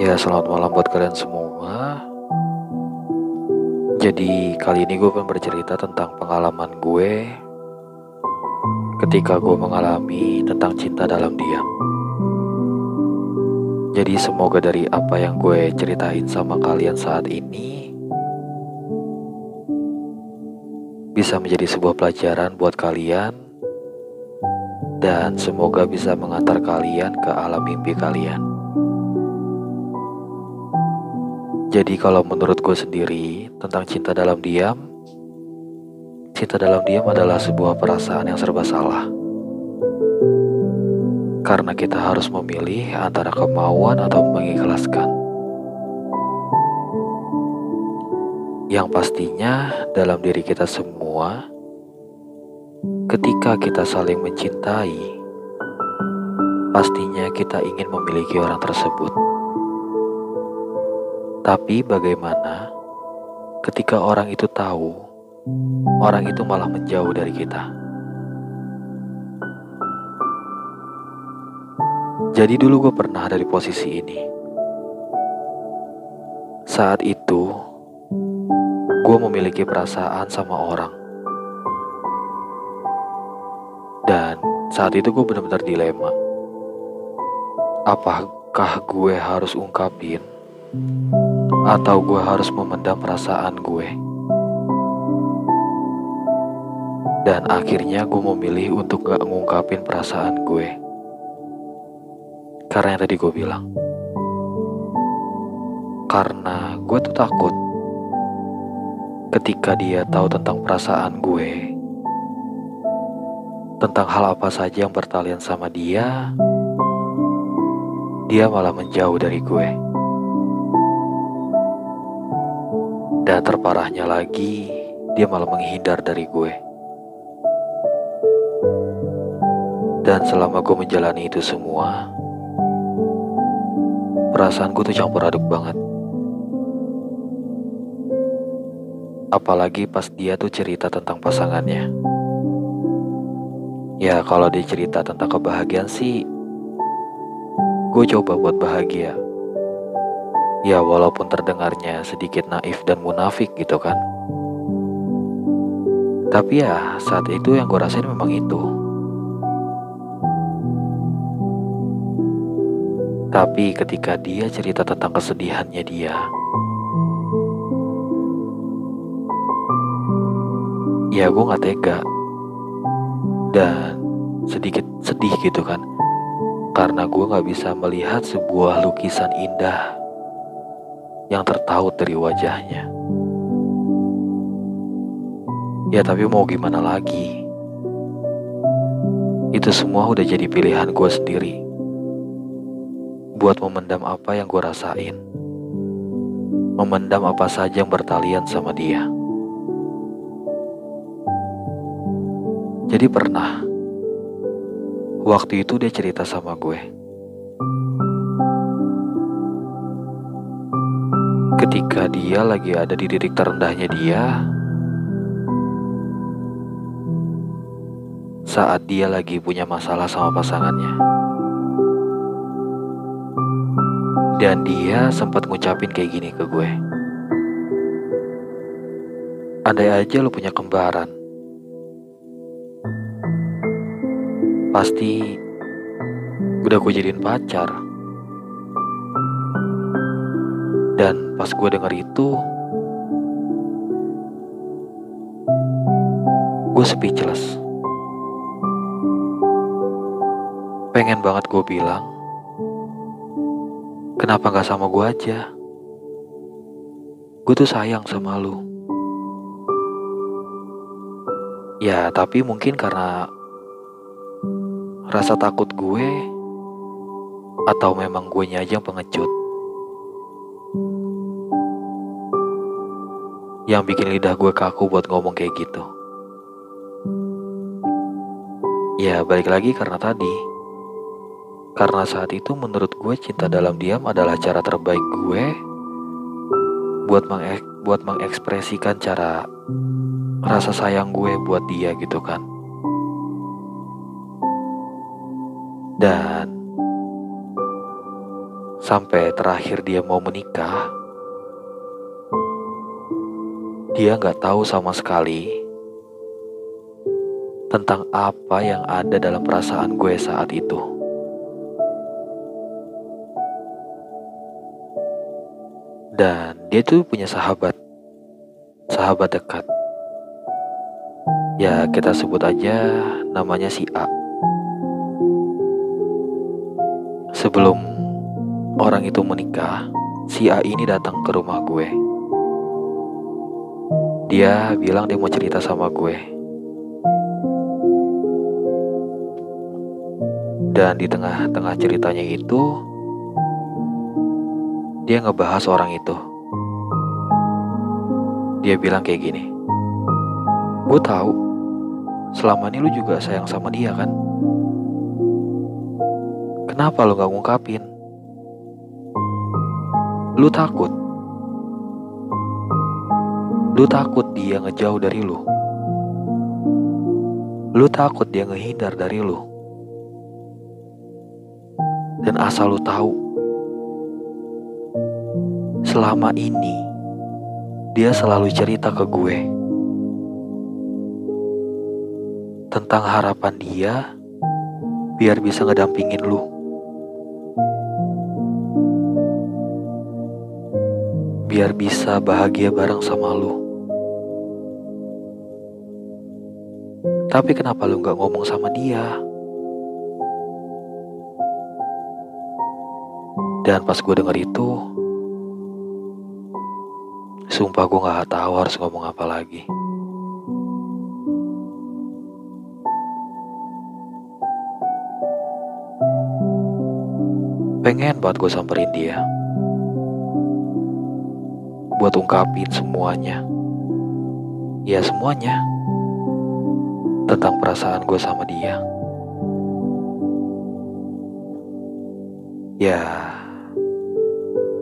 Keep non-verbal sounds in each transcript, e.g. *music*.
Ya, selamat malam buat kalian semua. Jadi, kali ini gue pengen bercerita tentang pengalaman gue ketika gue mengalami tentang cinta dalam diam. Jadi, semoga dari apa yang gue ceritain sama kalian saat ini bisa menjadi sebuah pelajaran buat kalian dan semoga bisa mengantar kalian ke alam mimpi kalian. Jadi kalau menurut gue sendiri tentang cinta dalam diam, cinta dalam diam adalah sebuah perasaan yang serba salah. Karena kita harus memilih antara kemauan atau mengikhlaskan. Yang pastinya dalam diri kita semua, ketika kita saling mencintai, pastinya kita ingin memiliki orang tersebut. Tapi bagaimana ketika orang itu tahu orang itu malah menjauh dari kita? Jadi dulu gue pernah ada di posisi ini. Saat itu, gue memiliki perasaan sama orang. Dan saat itu gue benar-benar dilema. Apakah gue harus ungkapin atau gue harus memendam perasaan gue. Dan akhirnya gue memilih untuk gak ngungkapin perasaan gue. Karena yang tadi gue bilang. Karena gue tuh takut ketika dia tahu tentang perasaan gue, tentang hal apa saja yang bertalian sama dia, dia malah menjauh dari gue. Dan terparahnya lagi, dia malah menghindar dari gue. Dan selama gue menjalani itu semua, perasaanku tuh campur aduk banget. Apalagi pas dia tuh cerita tentang pasangannya. Ya kalau dia cerita tentang kebahagiaan sih, gue coba buat bahagia. Ya walaupun terdengarnya sedikit naif dan munafik gitu kan. Tapi ya saat itu yang gue rasain memang itu. Tapi ketika dia cerita tentang kesedihannya dia Ya gue gak tega. Dan sedikit sedih gitu kan. Karena gue gak bisa melihat sebuah lukisan indah yang tertaut dari wajahnya. Ya tapi mau gimana lagi? Itu semua udah jadi pilihan gue sendiri. Buat memendam apa yang gue rasain. Memendam apa saja yang bertalian sama dia. Jadi pernah, waktu itu dia cerita sama gue. Ketika dia lagi ada di titik terendahnya dia, saat dia lagi punya masalah sama pasangannya. Dan dia sempat ngucapin kayak gini ke gue. Andai aja lo punya kembaran. Pasti udah gue jadiin pacar. Dan pas gue denger itu, gue speechless. Pengen banget gue bilang, kenapa gak sama gue aja? Gue tuh sayang sama lu. Ya, tapi mungkin karena rasa takut gue, atau memang gue aja yang pengecut. Yang bikin lidah gue kaku buat ngomong kayak gitu. Ya, balik lagi karena tadi. Karena saat itu menurut gue cinta dalam diam adalah cara terbaik gue buat mengek buat mengekspresikan cara rasa sayang gue buat dia gitu kan. Dan Sampai terakhir dia mau menikah, dia nggak tahu sama sekali tentang apa yang ada dalam perasaan gue saat itu. Dan dia tuh punya sahabat, sahabat dekat. Ya kita sebut aja namanya si A. Sebelum orang itu menikah, si A ini datang ke rumah gue. Dia bilang dia mau cerita sama gue. Dan di tengah-tengah ceritanya itu, dia ngebahas orang itu. Dia bilang kayak gini, gue tahu selama ini lu juga sayang sama dia kan? Kenapa lu gak ngungkapin? Lu takut. Lu takut dia ngejauh dari lu. Lu takut dia ngehindar dari lu. Dan asal lu tahu, selama ini dia selalu cerita ke gue tentang harapan dia biar bisa ngedampingin lu. Biar bisa bahagia bareng sama lu. Tapi kenapa lu gak ngomong sama dia? Dan pas gue denger itu, sumpah gue gak tahu harus ngomong apa lagi. Pengen buat gue samperin dia. Buat ungkapin semuanya. Ya semuanya. Tentang perasaan gue sama dia. Ya,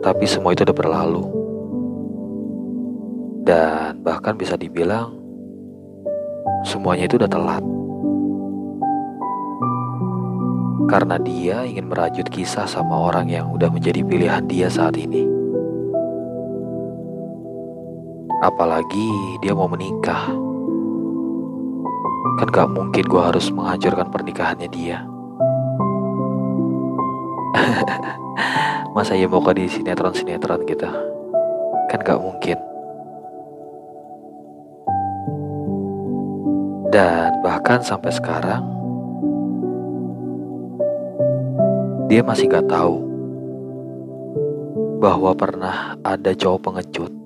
tapi semua itu udah berlalu. Dan bahkan bisa dibilang semuanya itu udah telat. Karena dia ingin merajut kisah sama orang yang udah menjadi pilihan dia saat ini. Apalagi dia mau menikah. Kan gak mungkin gue harus menghancurkan pernikahannya dia. *laughs* masa ya mau di sinetron-sinetron gitu? Kan gak mungkin. Dan bahkan sampai sekarang dia masih gak tahu bahwa pernah ada cowok pengecut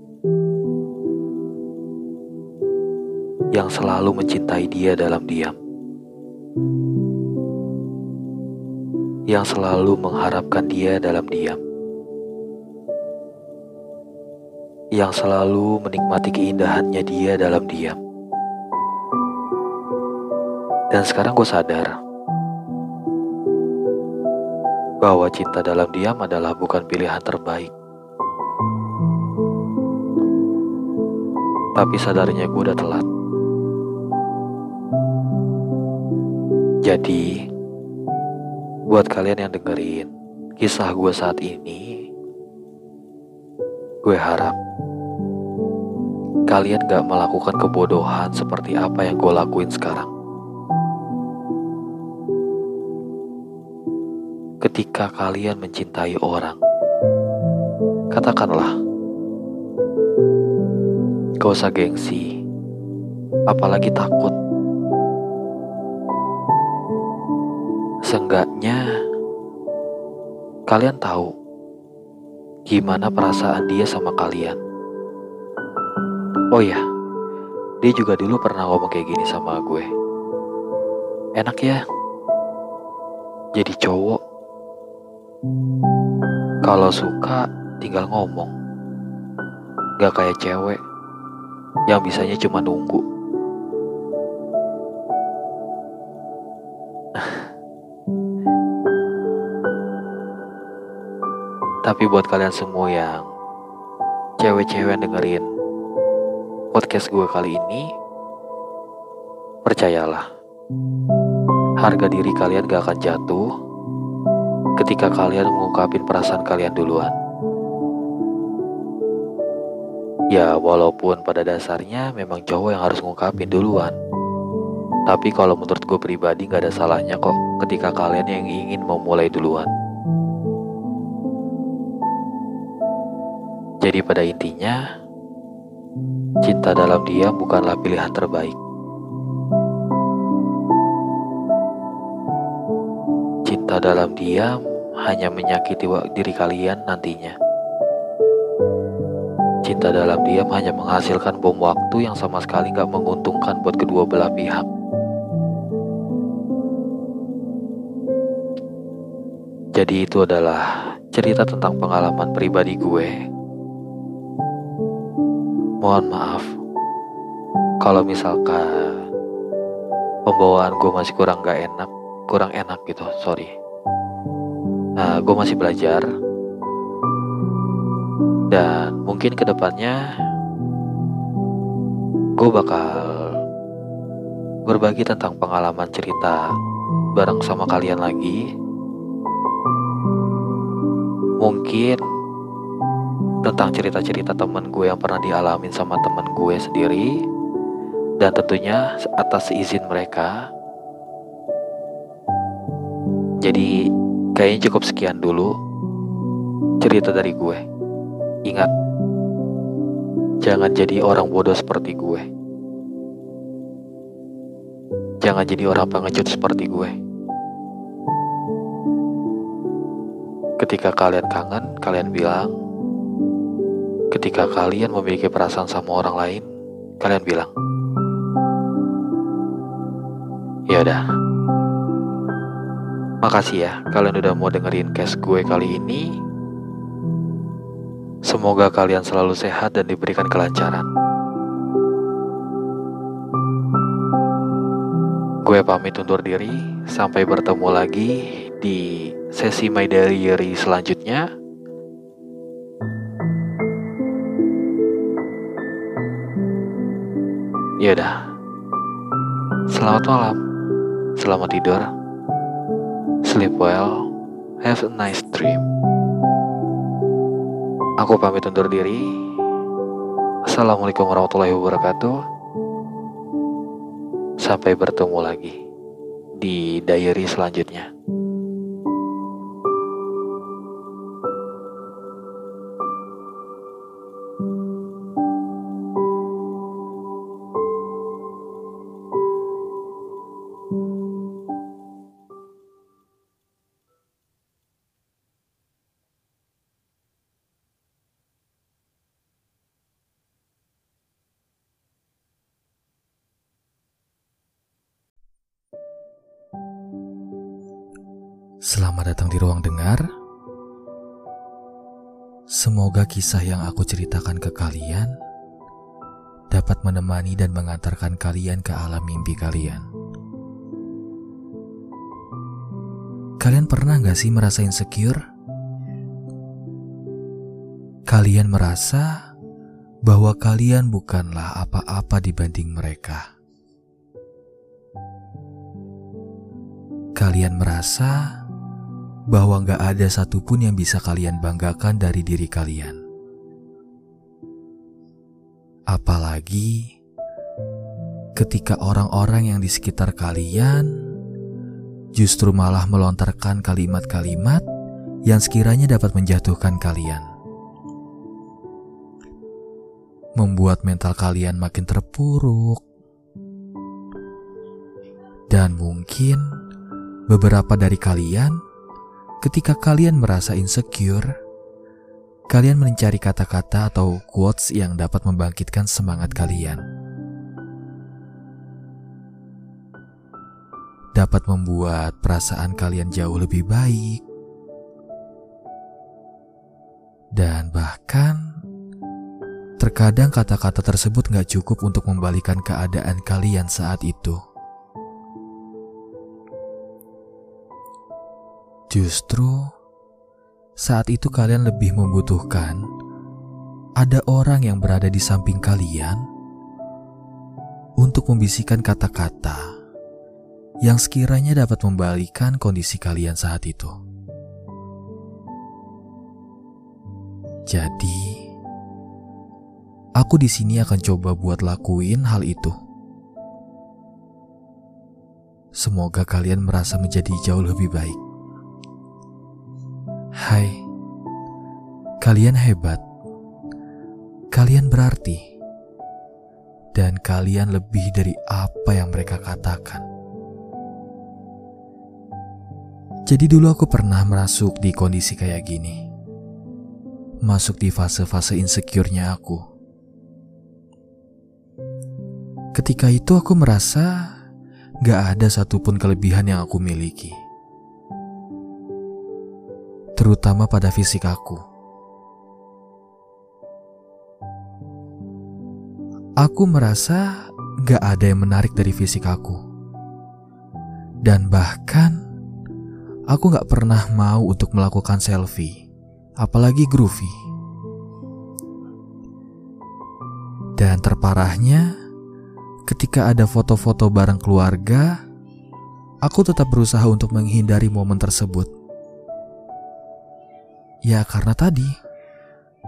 yang selalu mencintai dia dalam diam. Yang selalu mengharapkan dia dalam diam. yang selalu menikmati keindahannya dia dalam diam. Dan sekarang gue sadar bahwa cinta dalam diam adalah bukan pilihan terbaik. Tapi sadarnya gue udah telat. Jadi, buat kalian yang dengerin kisah gue saat ini, gue harap kalian gak melakukan kebodohan seperti apa yang gue lakuin sekarang. Ketika kalian mencintai orang, katakanlah, gak usah gengsi, apalagi takut. Seenggaknya, kalian tahu gimana perasaan dia sama kalian. Oh iya, dia juga dulu pernah ngomong kayak gini sama gue. Enak ya, jadi cowok. Kalau suka, tinggal ngomong. Gak kayak cewek, yang bisanya cuma nunggu. Tapi buat kalian semua yang cewek-cewek dengerin podcast gue kali ini, percayalah, harga diri kalian gak akan jatuh ketika kalian mengungkapin perasaan kalian duluan. Ya, walaupun pada dasarnya memang cowok yang harus ngungkapin duluan. Tapi kalau menurut gue pribadi gak ada salahnya kok ketika kalian yang ingin memulai duluan. Jadi pada intinya, cinta dalam diam bukanlah pilihan terbaik. Cinta dalam diam hanya menyakiti diri kalian nantinya. Cinta dalam diam hanya menghasilkan bom waktu yang sama sekali gak menguntungkan buat kedua belah pihak. Jadi itu adalah cerita tentang pengalaman pribadi gue Mohon maaf kalau misalkan pembawaan gue masih kurang gak enak, kurang enak gitu, sorry. Nah, gue masih belajar dan mungkin ke depannya gue bakal berbagi tentang pengalaman cerita bareng sama kalian lagi. Mungkin tentang cerita-cerita temen gue yang pernah dialamin sama temen gue sendiri dan tentunya atas izin mereka. Jadi kayaknya cukup sekian dulu cerita dari gue. Ingat, jangan jadi orang bodoh seperti gue. Jangan jadi orang pengecut seperti gue. Ketika kalian kangen, kalian bilang, Ketika kalian memiliki perasaan sama orang lain, kalian bilang, "Ya udah." Makasih ya kalian udah mau dengerin case gue kali ini. Semoga kalian selalu sehat dan diberikan kelancaran. Gue pamit undur diri, sampai bertemu lagi di sesi My Diary selanjutnya. Selamat malam. Selamat tidur. Sleep well. Have a nice dream. Aku pamit undur diri. Assalamualaikum warahmatullahi wabarakatuh. Sampai bertemu lagi di diary selanjutnya. Kisah yang aku ceritakan ke kalian dapat menemani dan mengantarkan kalian ke alam mimpi kalian. Kalian pernah gak sih merasa insecure? Kalian merasa bahwa kalian bukanlah apa-apa dibanding mereka. Kalian merasa bahwa gak ada satupun yang bisa kalian banggakan dari diri kalian. Apalagi ketika orang-orang yang di sekitar kalian justru malah melontarkan kalimat-kalimat yang sekiranya dapat menjatuhkan kalian. Membuat mental kalian makin terpuruk. Dan mungkin beberapa dari kalian Ketika kalian merasa insecure, kalian mencari kata-kata atau quotes yang dapat membangkitkan semangat kalian. Dapat membuat perasaan kalian jauh lebih baik. Dan bahkan, terkadang kata-kata tersebut gak cukup untuk membalikan keadaan kalian saat itu. Justru saat itu kalian lebih membutuhkan ada orang yang berada di samping kalian untuk membisikkan kata-kata yang sekiranya dapat membalikan kondisi kalian saat itu. Jadi, aku di sini akan coba buat lakuin hal itu. Semoga kalian merasa menjadi jauh lebih baik. Hai, kalian hebat. Kalian berarti dan kalian lebih dari apa yang mereka katakan. Jadi dulu aku pernah masuk di kondisi kayak gini. Masuk di fase-fase insecure-nya aku. Ketika itu aku merasa gak ada satupun kelebihan yang aku miliki. Terutama pada fisik aku. Aku merasa gak ada yang menarik dari fisik aku. Dan bahkan, aku gak pernah mau untuk melakukan selfie, apalagi groovy. Dan terparahnya, ketika ada foto-foto bareng keluarga, aku tetap berusaha untuk menghindari momen tersebut. Ya karena tadi,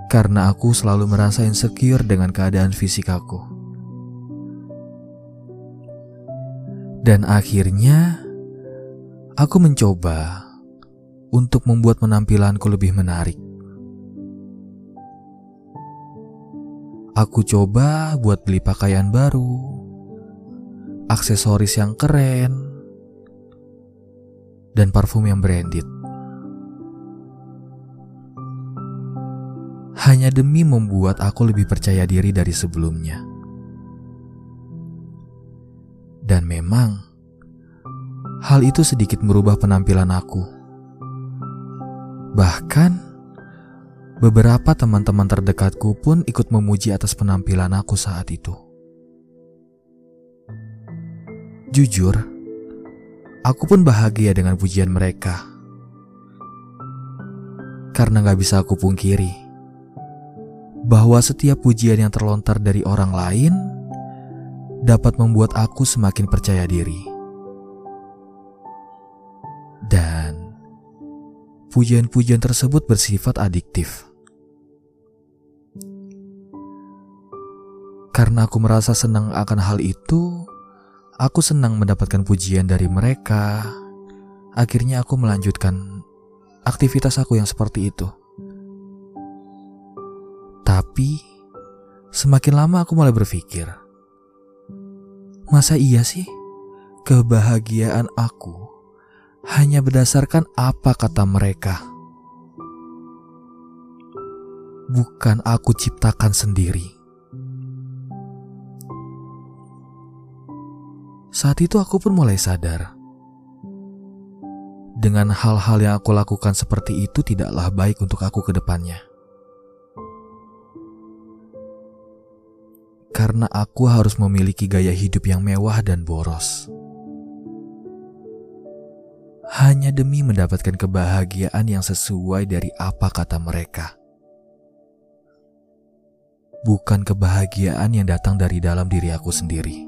karena aku selalu merasa insecure dengan keadaan fisik aku. Dan akhirnya, aku mencoba untuk membuat penampilanku lebih menarik. Aku coba buat beli pakaian baru, aksesoris yang keren, dan parfum yang branded. Hanya demi membuat aku lebih percaya diri dari sebelumnya. Dan memang, hal itu sedikit merubah penampilan aku. Bahkan, beberapa teman-teman terdekatku pun ikut memuji atas penampilan aku saat itu. Jujur, aku pun bahagia dengan pujian mereka. Karena gak bisa aku pungkiri, bahwa setiap pujian yang terlontar dari orang lain dapat membuat aku semakin percaya diri. Dan pujian-pujian tersebut bersifat adiktif. Karena aku merasa senang akan hal itu, aku senang mendapatkan pujian dari mereka. Akhirnya aku melanjutkan aktivitas aku yang seperti itu. Tapi semakin lama aku mulai berpikir, masa iya sih kebahagiaan aku hanya berdasarkan apa kata mereka? Bukan aku ciptakan sendiri. Saat itu aku pun mulai sadar. Dengan hal-hal yang aku lakukan seperti itu tidaklah baik untuk aku ke depannya. Karena aku harus memiliki gaya hidup yang mewah dan boros. Hanya demi mendapatkan kebahagiaan yang sesuai dari apa kata mereka. Bukan kebahagiaan yang datang dari dalam diri aku sendiri.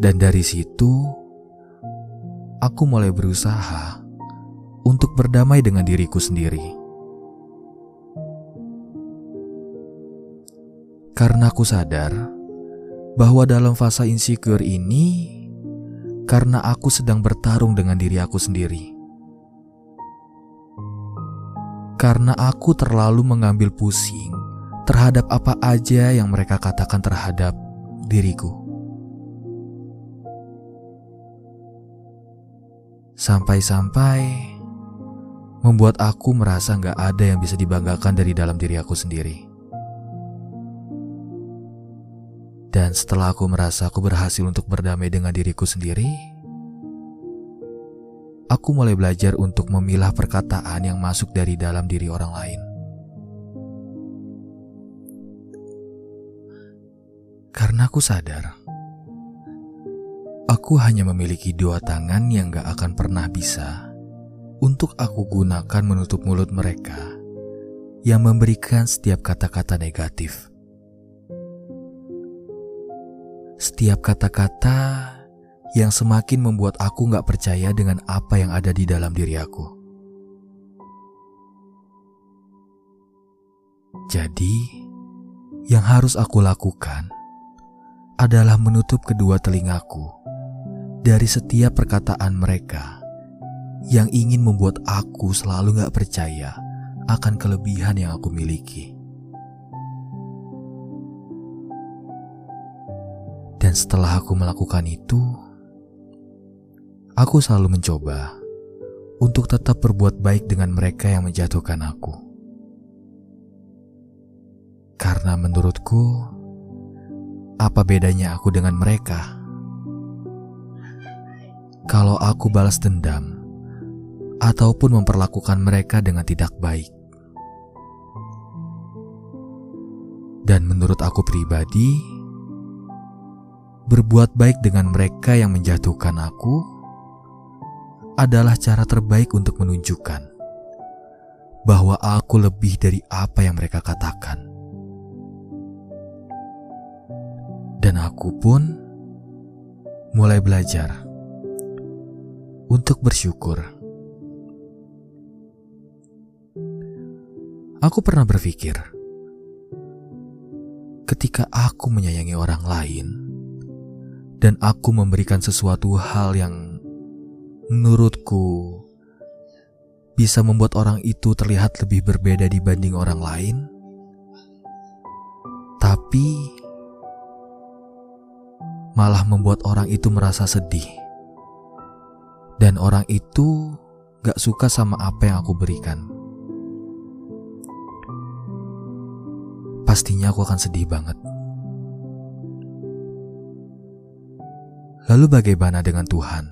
Dan dari situ, aku mulai berusaha untuk berdamai dengan diriku sendiri. Karena aku sadar bahwa dalam fase insecure ini, karena aku sedang bertarung dengan diri aku sendiri. Karena aku terlalu mengambil pusing terhadap apa aja yang mereka katakan terhadap diriku. Sampai-sampai membuat aku merasa gak ada yang bisa dibanggakan dari dalam diri aku sendiri. Dan setelah aku merasa aku berhasil untuk berdamai dengan diriku sendiri, aku mulai belajar untuk memilah perkataan yang masuk dari dalam diri orang lain. Karena aku sadar, aku hanya memiliki dua tangan yang gak akan pernah bisa untuk aku gunakan menutup mulut mereka yang memberikan setiap kata-kata negatif setiap kata-kata yang semakin membuat aku gak percaya dengan apa yang ada di dalam diri aku. Jadi, yang harus aku lakukan adalah menutup kedua telingaku dari setiap perkataan mereka yang ingin membuat aku selalu gak percaya akan kelebihan yang aku miliki. Setelah aku melakukan itu, aku selalu mencoba untuk tetap berbuat baik dengan mereka yang menjatuhkan aku. Karena menurutku, apa bedanya aku dengan mereka? Kalau aku balas dendam ataupun memperlakukan mereka dengan tidak baik. Dan menurut aku pribadi, berbuat baik dengan mereka yang menjatuhkan aku adalah cara terbaik untuk menunjukkan bahwa aku lebih dari apa yang mereka katakan. Dan aku pun mulai belajar untuk bersyukur. Aku pernah berpikir, ketika aku menyayangi orang lain dan aku memberikan sesuatu hal yang menurutku bisa membuat orang itu terlihat lebih berbeda dibanding orang lain, tapi malah membuat orang itu merasa sedih. Dan orang itu gak suka sama apa yang aku berikan. Pastinya aku akan sedih banget. Lalu bagaimana dengan Tuhan?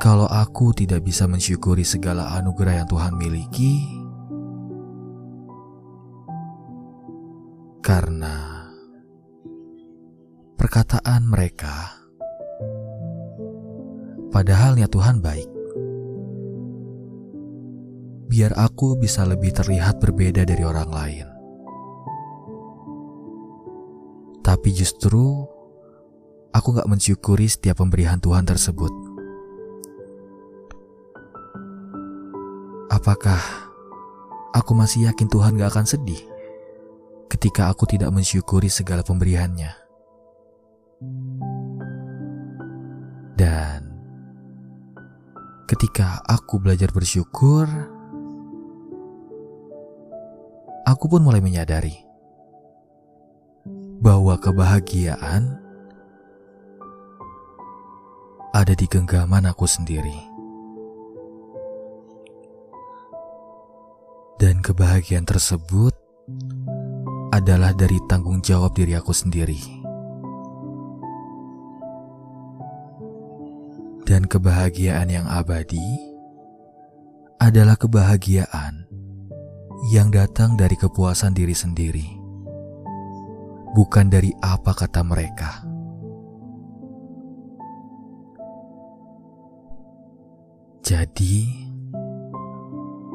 Kalau aku tidak bisa mensyukuri segala anugerah yang Tuhan miliki, karena perkataan mereka, padahal niat Tuhan baik. Biar aku bisa lebih terlihat berbeda dari orang lain. Tapi justru aku gak mensyukuri setiap pemberian Tuhan tersebut. Apakah aku masih yakin Tuhan gak akan sedih? ketika aku tidak mensyukuri segala pemberiannya. Dan ketika aku belajar bersyukur, aku pun mulai menyadari bahwa kebahagiaan ada di genggaman aku sendiri. Dan kebahagiaan tersebut adalah dari tanggung jawab diri aku sendiri. Dan kebahagiaan yang abadi adalah kebahagiaan yang datang dari kepuasan diri sendiri, bukan dari apa kata mereka. Jadi,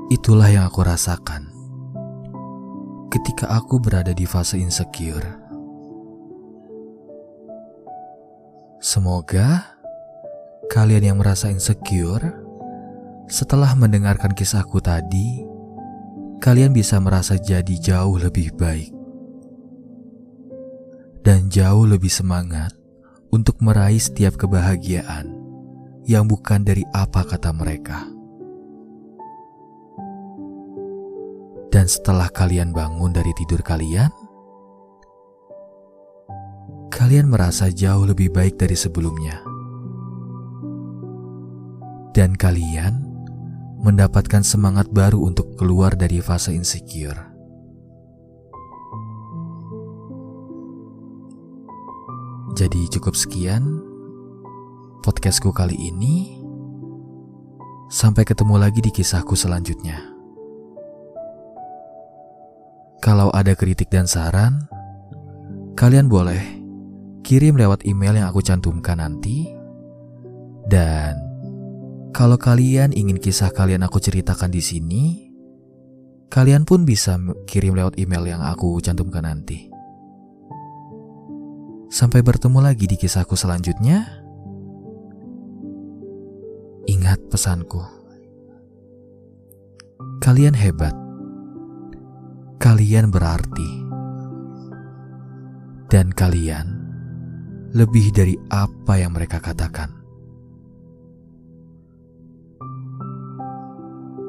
itulah yang aku rasakan ketika aku berada di fase insecure. Semoga kalian yang merasa insecure setelah mendengarkan kisahku tadi, kalian bisa merasa jadi jauh lebih baik dan jauh lebih semangat untuk meraih setiap kebahagiaan yang bukan dari apa kata mereka. Dan setelah kalian bangun dari tidur kalian, kalian merasa jauh lebih baik dari sebelumnya. Dan kalian mendapatkan semangat baru untuk keluar dari fase insecure. Jadi cukup sekian podcastku kali ini. Sampai ketemu lagi di kisahku selanjutnya. Kalau ada kritik dan saran, kalian boleh kirim lewat email yang aku cantumkan nanti. Dan kalau kalian ingin kisah kalian aku ceritakan di sini, kalian pun bisa kirim lewat email yang aku cantumkan nanti. Sampai bertemu lagi di kisahku selanjutnya. Ingat pesanku. Kalian hebat. Kalian berarti. Dan kalian lebih dari apa yang mereka katakan.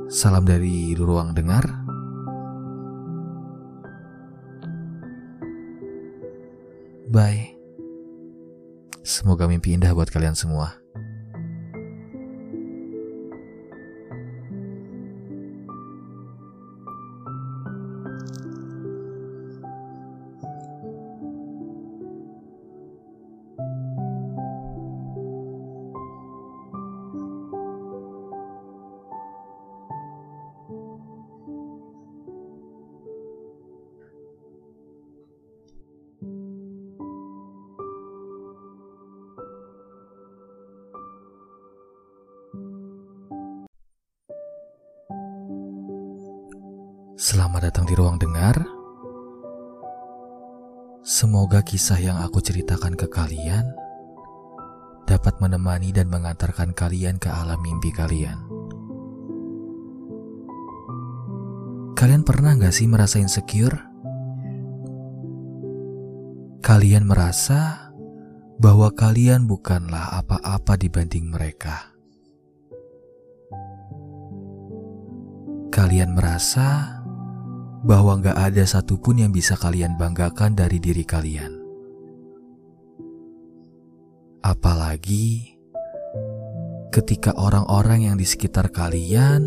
Salam dari ruang dengar. Bye. Semoga mimpi indah buat kalian semua. Kisah yang aku ceritakan ke kalian dapat menemani dan mengantarkan kalian ke alam mimpi kalian. Kalian pernah gak sih merasa insecure? Kalian merasa bahwa kalian bukanlah apa-apa dibanding mereka. Kalian merasa bahwa gak ada satupun yang bisa kalian banggakan dari diri kalian. Apalagi ketika orang-orang yang di sekitar kalian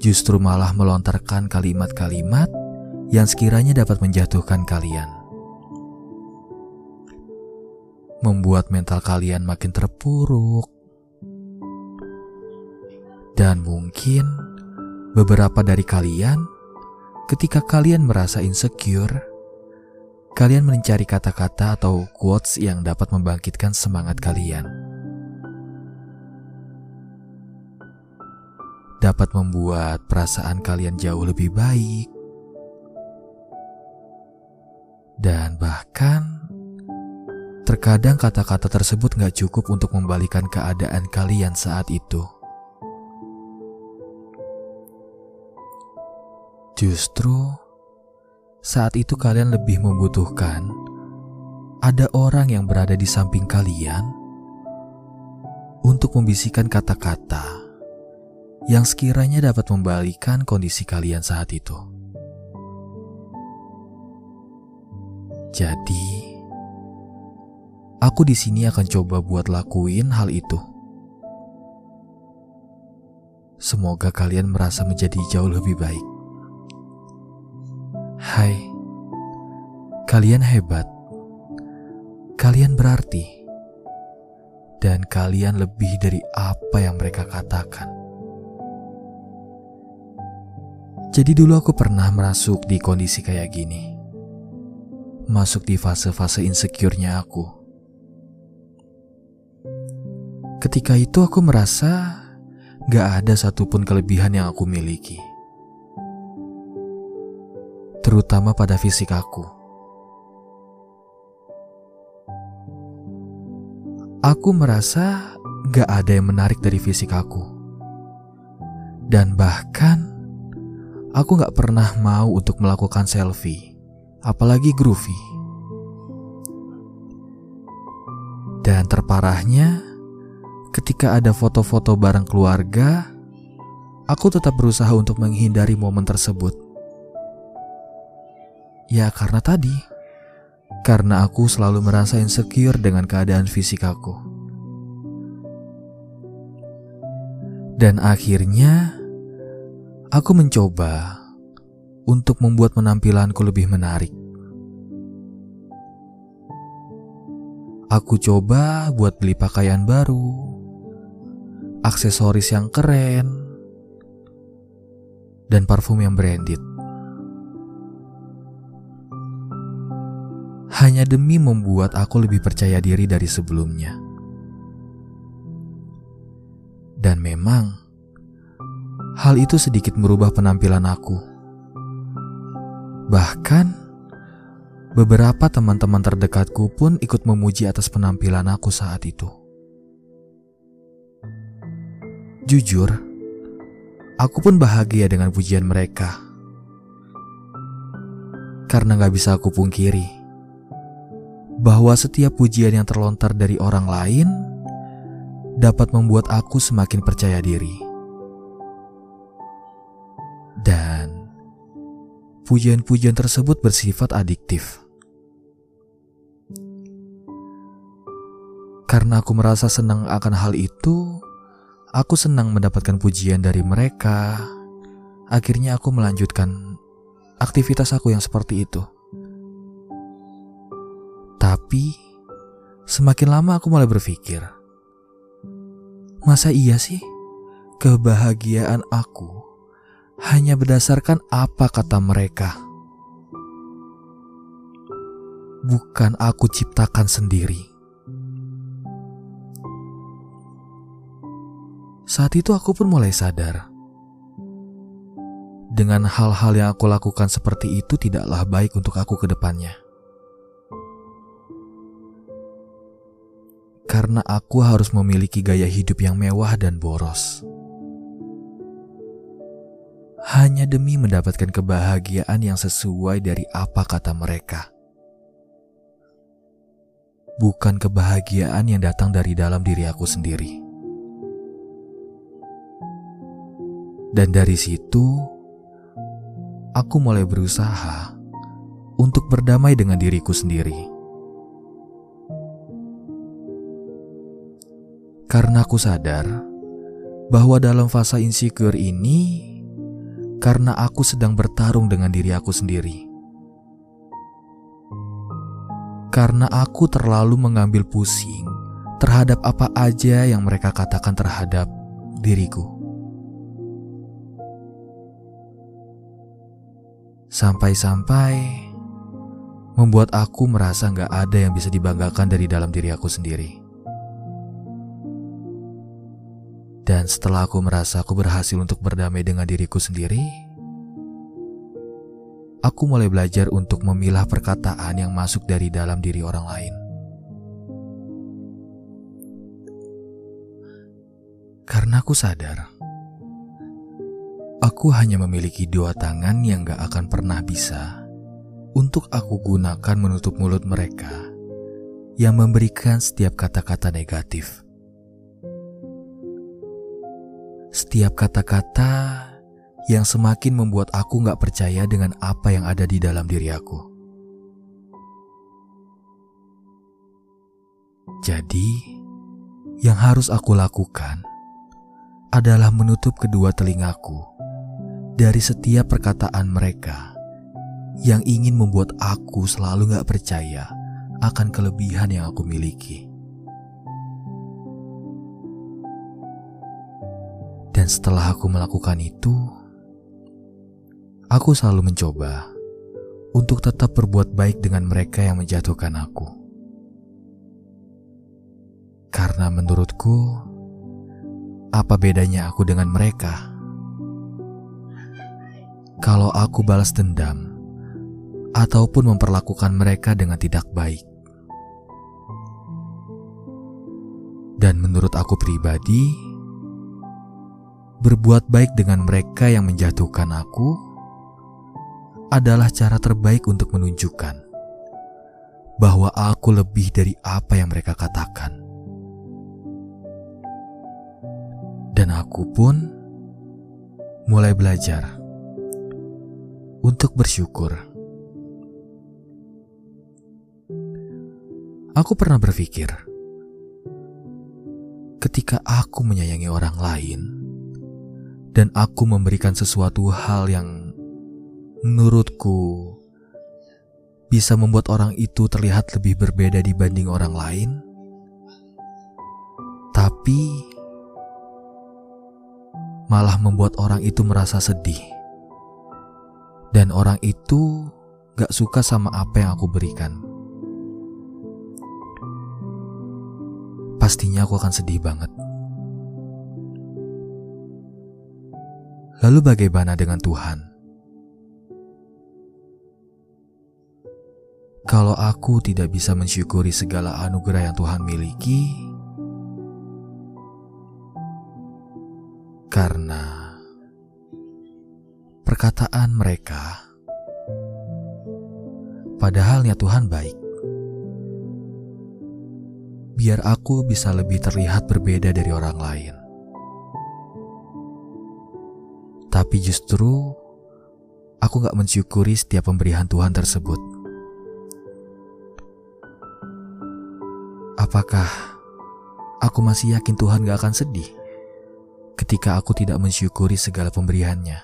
justru malah melontarkan kalimat-kalimat yang sekiranya dapat menjatuhkan kalian. Membuat mental kalian makin terpuruk. Dan mungkin beberapa dari kalian Ketika kalian merasa insecure, kalian mencari kata-kata atau quotes yang dapat membangkitkan semangat kalian. Dapat membuat perasaan kalian jauh lebih baik. Dan bahkan, terkadang kata-kata tersebut gak cukup untuk membalikan keadaan kalian saat itu. Justru saat itu kalian lebih membutuhkan ada orang yang berada di samping kalian untuk membisikkan kata-kata yang sekiranya dapat membalikan kondisi kalian saat itu. Jadi, aku di sini akan coba buat lakuin hal itu. Semoga kalian merasa menjadi jauh lebih baik. Hai, kalian hebat, kalian berarti, dan kalian lebih dari apa yang mereka katakan. Jadi, dulu aku pernah merasuk di kondisi kayak gini, masuk di fase-fase insecure-nya aku. Ketika itu, aku merasa gak ada satupun kelebihan yang aku miliki terutama pada fisik aku. Aku merasa gak ada yang menarik dari fisik aku. Dan bahkan, aku gak pernah mau untuk melakukan selfie, apalagi groovy. Dan terparahnya, ketika ada foto-foto bareng keluarga, aku tetap berusaha untuk menghindari momen tersebut Ya karena tadi, karena aku selalu merasa insecure dengan keadaan fisik aku. Dan akhirnya, aku mencoba untuk membuat penampilanku lebih menarik. Aku coba buat beli pakaian baru, aksesoris yang keren, dan parfum yang branded. Hanya demi membuat aku lebih percaya diri dari sebelumnya. Dan memang, hal itu sedikit merubah penampilan aku. Bahkan, beberapa teman-teman terdekatku pun ikut memuji atas penampilan aku saat itu. Jujur, Aku pun bahagia dengan pujian mereka. Karena gak bisa aku pungkiri bahwa setiap pujian yang terlontar dari orang lain dapat membuat aku semakin percaya diri. Dan pujian-pujian tersebut bersifat adiktif. Karena aku merasa senang akan hal itu, aku senang mendapatkan pujian dari mereka. Akhirnya aku melanjutkan aktivitas aku yang seperti itu. Tapi semakin lama aku mulai berpikir, masa iya sih kebahagiaan aku hanya berdasarkan apa kata mereka? Bukan aku ciptakan sendiri. Saat itu aku pun mulai sadar. Dengan hal-hal yang aku lakukan seperti itu tidaklah baik untuk aku ke depannya. Karena aku harus memiliki gaya hidup yang mewah dan boros. Hanya demi mendapatkan kebahagiaan yang sesuai dari apa kata mereka. Bukan kebahagiaan yang datang dari dalam diri aku sendiri. Dan dari situ, aku mulai berusaha untuk berdamai dengan diriku sendiri. Karena aku sadar bahwa dalam fase insecure ini, karena aku sedang bertarung dengan diri aku sendiri. Karena aku terlalu mengambil pusing terhadap apa aja yang mereka katakan terhadap diriku. Sampai-sampai membuat aku merasa nggak ada yang bisa dibanggakan dari dalam diri aku sendiri. Dan setelah aku merasa aku berhasil untuk berdamai dengan diriku sendiri, aku mulai belajar untuk memilah perkataan yang masuk dari dalam diri orang lain. Karena aku sadar Aku hanya memiliki dua tangan yang gak akan pernah bisa untuk aku gunakan menutup mulut mereka yang memberikan setiap kata-kata negatif. Setiap kata-kata yang semakin membuat aku gak percaya dengan apa yang ada di dalam diri aku. Jadi, yang harus aku lakukan adalah menutup kedua telingaku dari setiap perkataan mereka yang ingin membuat aku selalu gak percaya akan kelebihan yang aku miliki. Dan setelah aku melakukan itu, aku selalu mencoba untuk tetap berbuat baik dengan mereka yang menjatuhkan aku. Karena menurutku, apa bedanya aku dengan mereka? kalau aku balas dendam ataupun memperlakukan mereka dengan tidak baik. Dan menurut aku pribadi, berbuat baik dengan mereka yang menjatuhkan aku adalah cara terbaik untuk menunjukkan bahwa aku lebih dari apa yang mereka katakan. Dan aku pun mulai belajar untuk bersyukur. Aku pernah berpikir, ketika aku menyayangi orang lain dan aku memberikan sesuatu hal yang menurutku bisa membuat orang itu terlihat lebih berbeda dibanding orang lain, tapi malah membuat orang itu merasa sedih dan orang itu gak suka sama apa yang aku berikan. Pastinya aku akan sedih banget. Lalu bagaimana dengan Tuhan? Kalau aku tidak bisa mensyukuri segala anugerah yang Tuhan miliki, karena perkataan mereka. Padahal niat Tuhan baik. Biar aku bisa lebih terlihat berbeda dari orang lain. Tapi justru aku gak mensyukuri setiap pemberian Tuhan tersebut. Apakah aku masih yakin Tuhan gak akan sedih ketika aku tidak mensyukuri segala pemberiannya?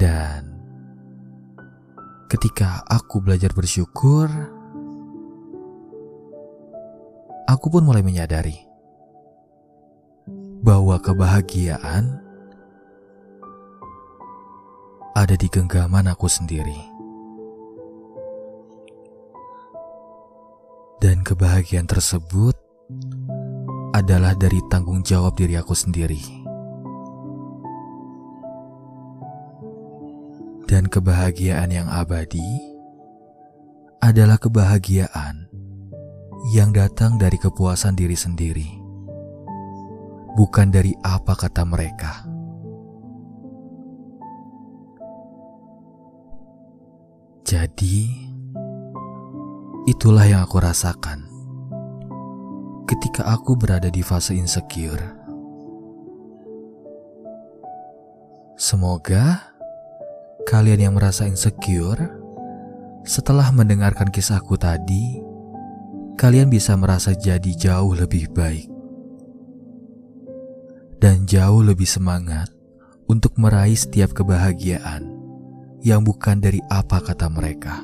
Dan ketika aku belajar bersyukur, aku pun mulai menyadari bahwa kebahagiaan ada di genggaman aku sendiri. Dan kebahagiaan tersebut adalah dari tanggung jawab diri aku sendiri. Dan kebahagiaan yang abadi adalah kebahagiaan yang datang dari kepuasan diri sendiri, bukan dari apa kata mereka. Jadi, Itulah yang aku rasakan ketika aku berada di fase insecure. Semoga kalian yang merasa insecure setelah mendengarkan kisahku tadi, kalian bisa merasa jadi jauh lebih baik dan jauh lebih semangat untuk meraih setiap kebahagiaan yang bukan dari apa kata mereka.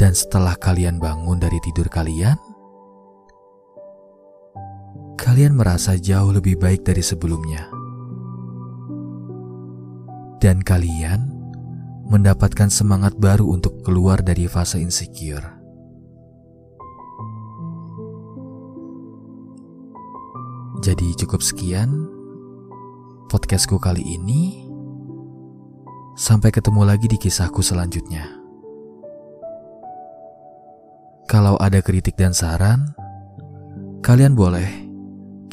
Dan setelah kalian bangun dari tidur kalian, kalian merasa jauh lebih baik dari sebelumnya. Dan kalian mendapatkan semangat baru untuk keluar dari fase insecure. Jadi cukup sekian podcastku kali ini. Sampai ketemu lagi di kisahku selanjutnya. Kalau ada kritik dan saran, kalian boleh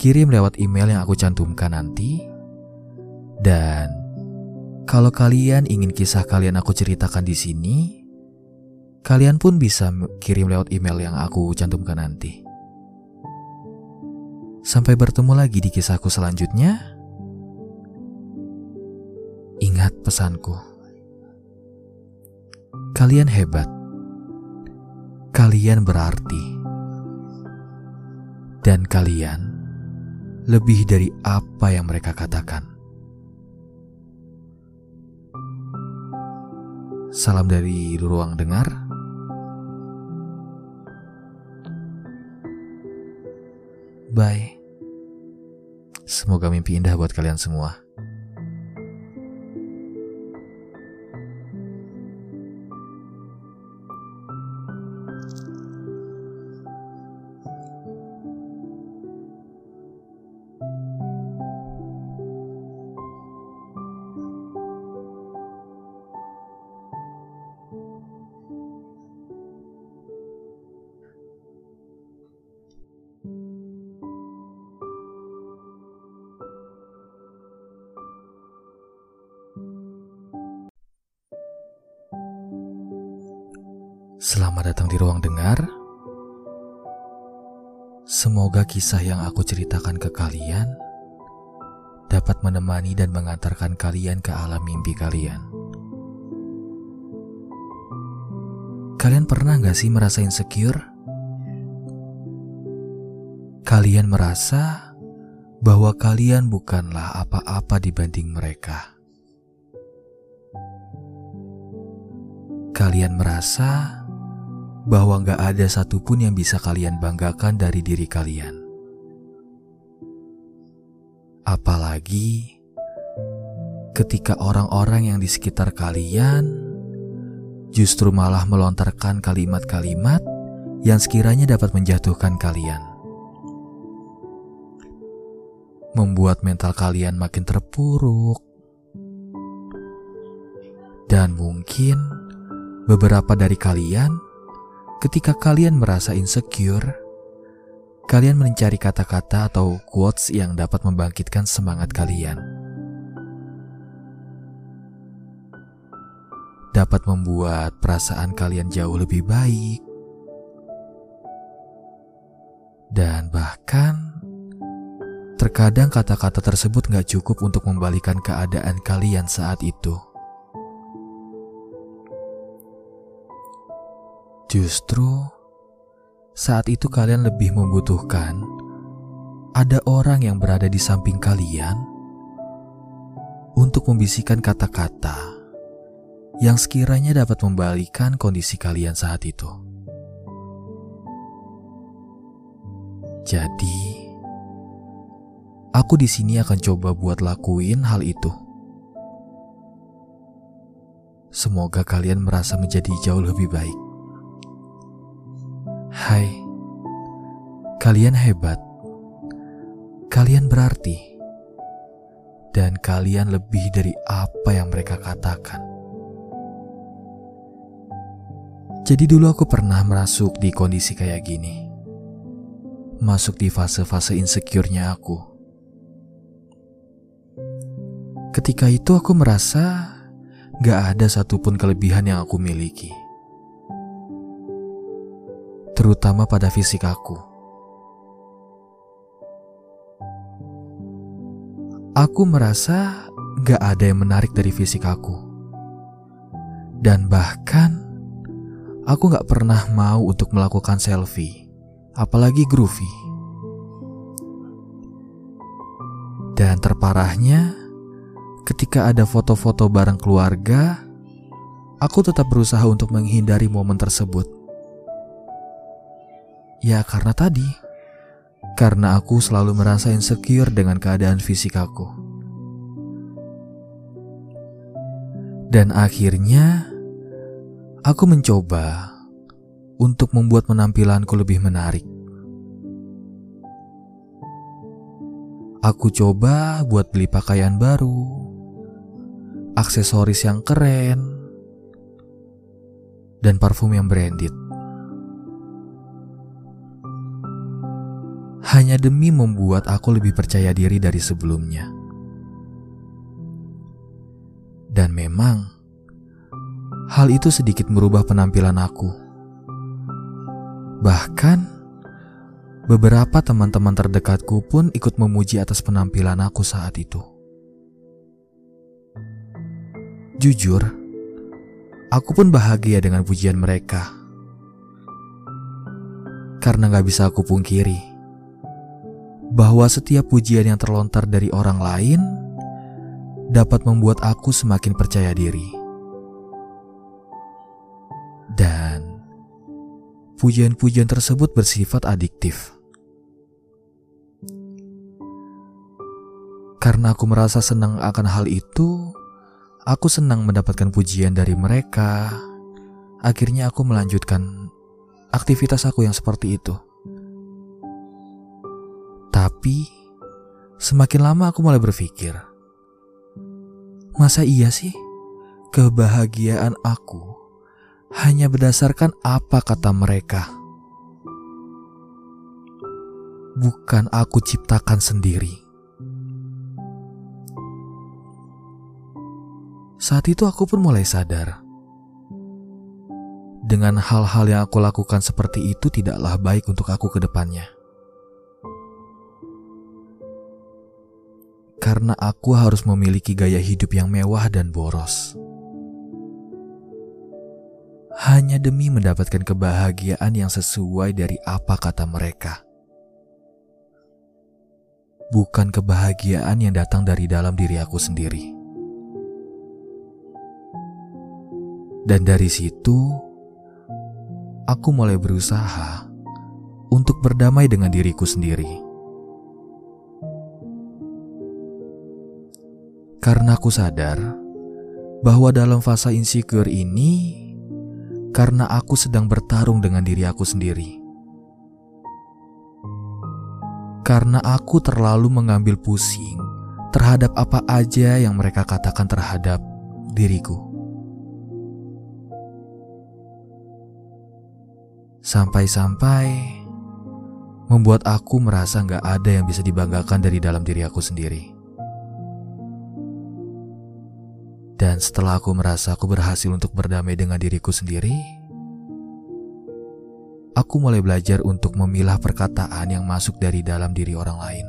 kirim lewat email yang aku cantumkan nanti. Dan kalau kalian ingin kisah kalian aku ceritakan di sini, kalian pun bisa kirim lewat email yang aku cantumkan nanti. Sampai bertemu lagi di kisahku selanjutnya. Ingat pesanku. Kalian hebat kalian berarti, dan kalian lebih dari apa yang mereka katakan. Salam dari ruang dengar. Bye. Semoga mimpi indah buat kalian semua. Selamat datang di ruang dengar. Semoga kisah yang aku ceritakan ke kalian dapat menemani dan mengantarkan kalian ke alam mimpi kalian. Kalian pernah gak sih merasa insecure? Kalian merasa bahwa kalian bukanlah apa-apa dibanding mereka. Kalian merasa bahwa gak ada satupun yang bisa kalian banggakan dari diri kalian. Apalagi ketika orang-orang yang di sekitar kalian justru malah melontarkan kalimat-kalimat yang sekiranya dapat menjatuhkan kalian. Membuat mental kalian makin terpuruk. Dan mungkin beberapa dari kalian ketika kalian merasa insecure, kalian mencari kata-kata atau quotes yang dapat membangkitkan semangat kalian. Dapat membuat perasaan kalian jauh lebih baik. Dan bahkan terkadang kata-kata tersebut gak cukup untuk membalikan keadaan kalian saat itu. Justru saat itu kalian lebih membutuhkan ada orang yang berada di samping kalian untuk membisikkan kata-kata yang sekiranya dapat membalikan kondisi kalian saat itu. Jadi, aku di sini akan coba buat lakuin hal itu. Semoga kalian merasa menjadi jauh lebih baik. Hai, kalian hebat. Kalian berarti. Dan kalian lebih dari apa yang mereka katakan. Jadi dulu aku pernah merasuk di kondisi kayak gini. Masuk di fase-fase insecure-nya aku. Ketika itu aku merasa gak ada satupun kelebihan yang aku miliki terutama pada fisik aku. Aku merasa gak ada yang menarik dari fisik aku. Dan bahkan, aku gak pernah mau untuk melakukan selfie, apalagi groovy. Dan terparahnya, ketika ada foto-foto bareng keluarga, aku tetap berusaha untuk menghindari momen tersebut Ya karena tadi, karena aku selalu merasa insecure dengan keadaan fisik aku. Dan akhirnya, aku mencoba untuk membuat penampilanku lebih menarik. Aku coba buat beli pakaian baru, aksesoris yang keren, dan parfum yang branded. Hanya demi membuat aku lebih percaya diri dari sebelumnya. Dan memang, hal itu sedikit merubah penampilan aku. Bahkan, beberapa teman-teman terdekatku pun ikut memuji atas penampilan aku saat itu. Jujur, aku pun bahagia dengan pujian mereka. Karena gak bisa aku pungkiri, bahwa setiap pujian yang terlontar dari orang lain dapat membuat aku semakin percaya diri. Dan pujian-pujian tersebut bersifat adiktif. Karena aku merasa senang akan hal itu, aku senang mendapatkan pujian dari mereka. Akhirnya aku melanjutkan aktivitas aku yang seperti itu. Tapi semakin lama aku mulai berpikir, masa iya sih kebahagiaan aku hanya berdasarkan apa kata mereka? Bukan aku ciptakan sendiri. Saat itu aku pun mulai sadar. Dengan hal-hal yang aku lakukan seperti itu tidaklah baik untuk aku ke depannya. Karena aku harus memiliki gaya hidup yang mewah dan boros. Hanya demi mendapatkan kebahagiaan yang sesuai dari apa kata mereka. Bukan kebahagiaan yang datang dari dalam diri aku sendiri. Dan dari situ, aku mulai berusaha untuk berdamai dengan diriku sendiri Karena aku sadar bahwa dalam fase insecure ini, karena aku sedang bertarung dengan diri aku sendiri. Karena aku terlalu mengambil pusing terhadap apa aja yang mereka katakan terhadap diriku. Sampai-sampai membuat aku merasa nggak ada yang bisa dibanggakan dari dalam diri aku sendiri. Dan setelah aku merasa aku berhasil untuk berdamai dengan diriku sendiri, aku mulai belajar untuk memilah perkataan yang masuk dari dalam diri orang lain.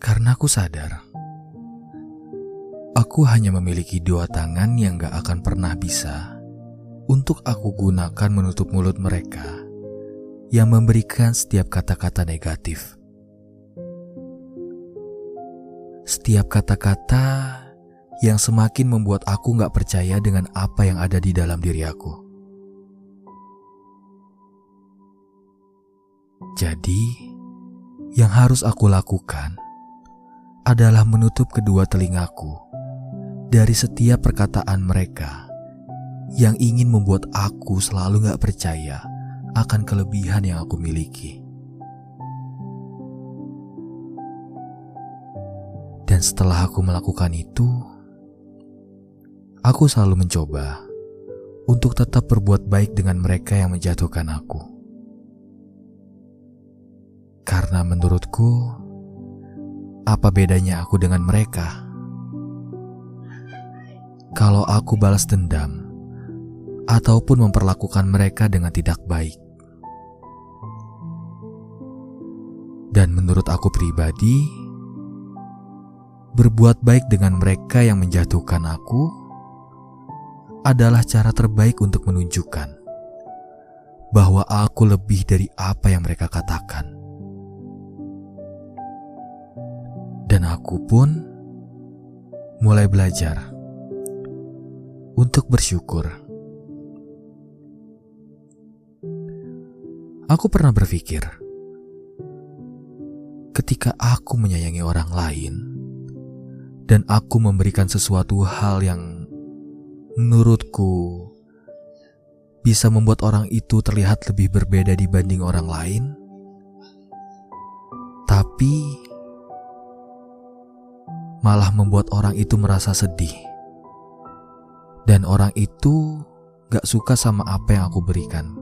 Karena aku sadar, aku hanya memiliki dua tangan yang gak akan pernah bisa untuk aku gunakan menutup mulut mereka yang memberikan setiap kata-kata negatif. Setiap kata-kata yang semakin membuat aku gak percaya dengan apa yang ada di dalam diri aku. Jadi, yang harus aku lakukan adalah menutup kedua telingaku dari setiap perkataan mereka yang ingin membuat aku selalu gak percaya akan kelebihan yang aku miliki. Dan setelah aku melakukan itu, aku selalu mencoba untuk tetap berbuat baik dengan mereka yang menjatuhkan aku. Karena menurutku, apa bedanya aku dengan mereka? Kalau aku balas dendam, ataupun memperlakukan mereka dengan tidak baik. Dan menurut aku pribadi, berbuat baik dengan mereka yang menjatuhkan aku adalah cara terbaik untuk menunjukkan bahwa aku lebih dari apa yang mereka katakan. Dan aku pun mulai belajar untuk bersyukur Aku pernah berpikir, ketika aku menyayangi orang lain dan aku memberikan sesuatu hal yang menurutku bisa membuat orang itu terlihat lebih berbeda dibanding orang lain, tapi malah membuat orang itu merasa sedih, dan orang itu gak suka sama apa yang aku berikan.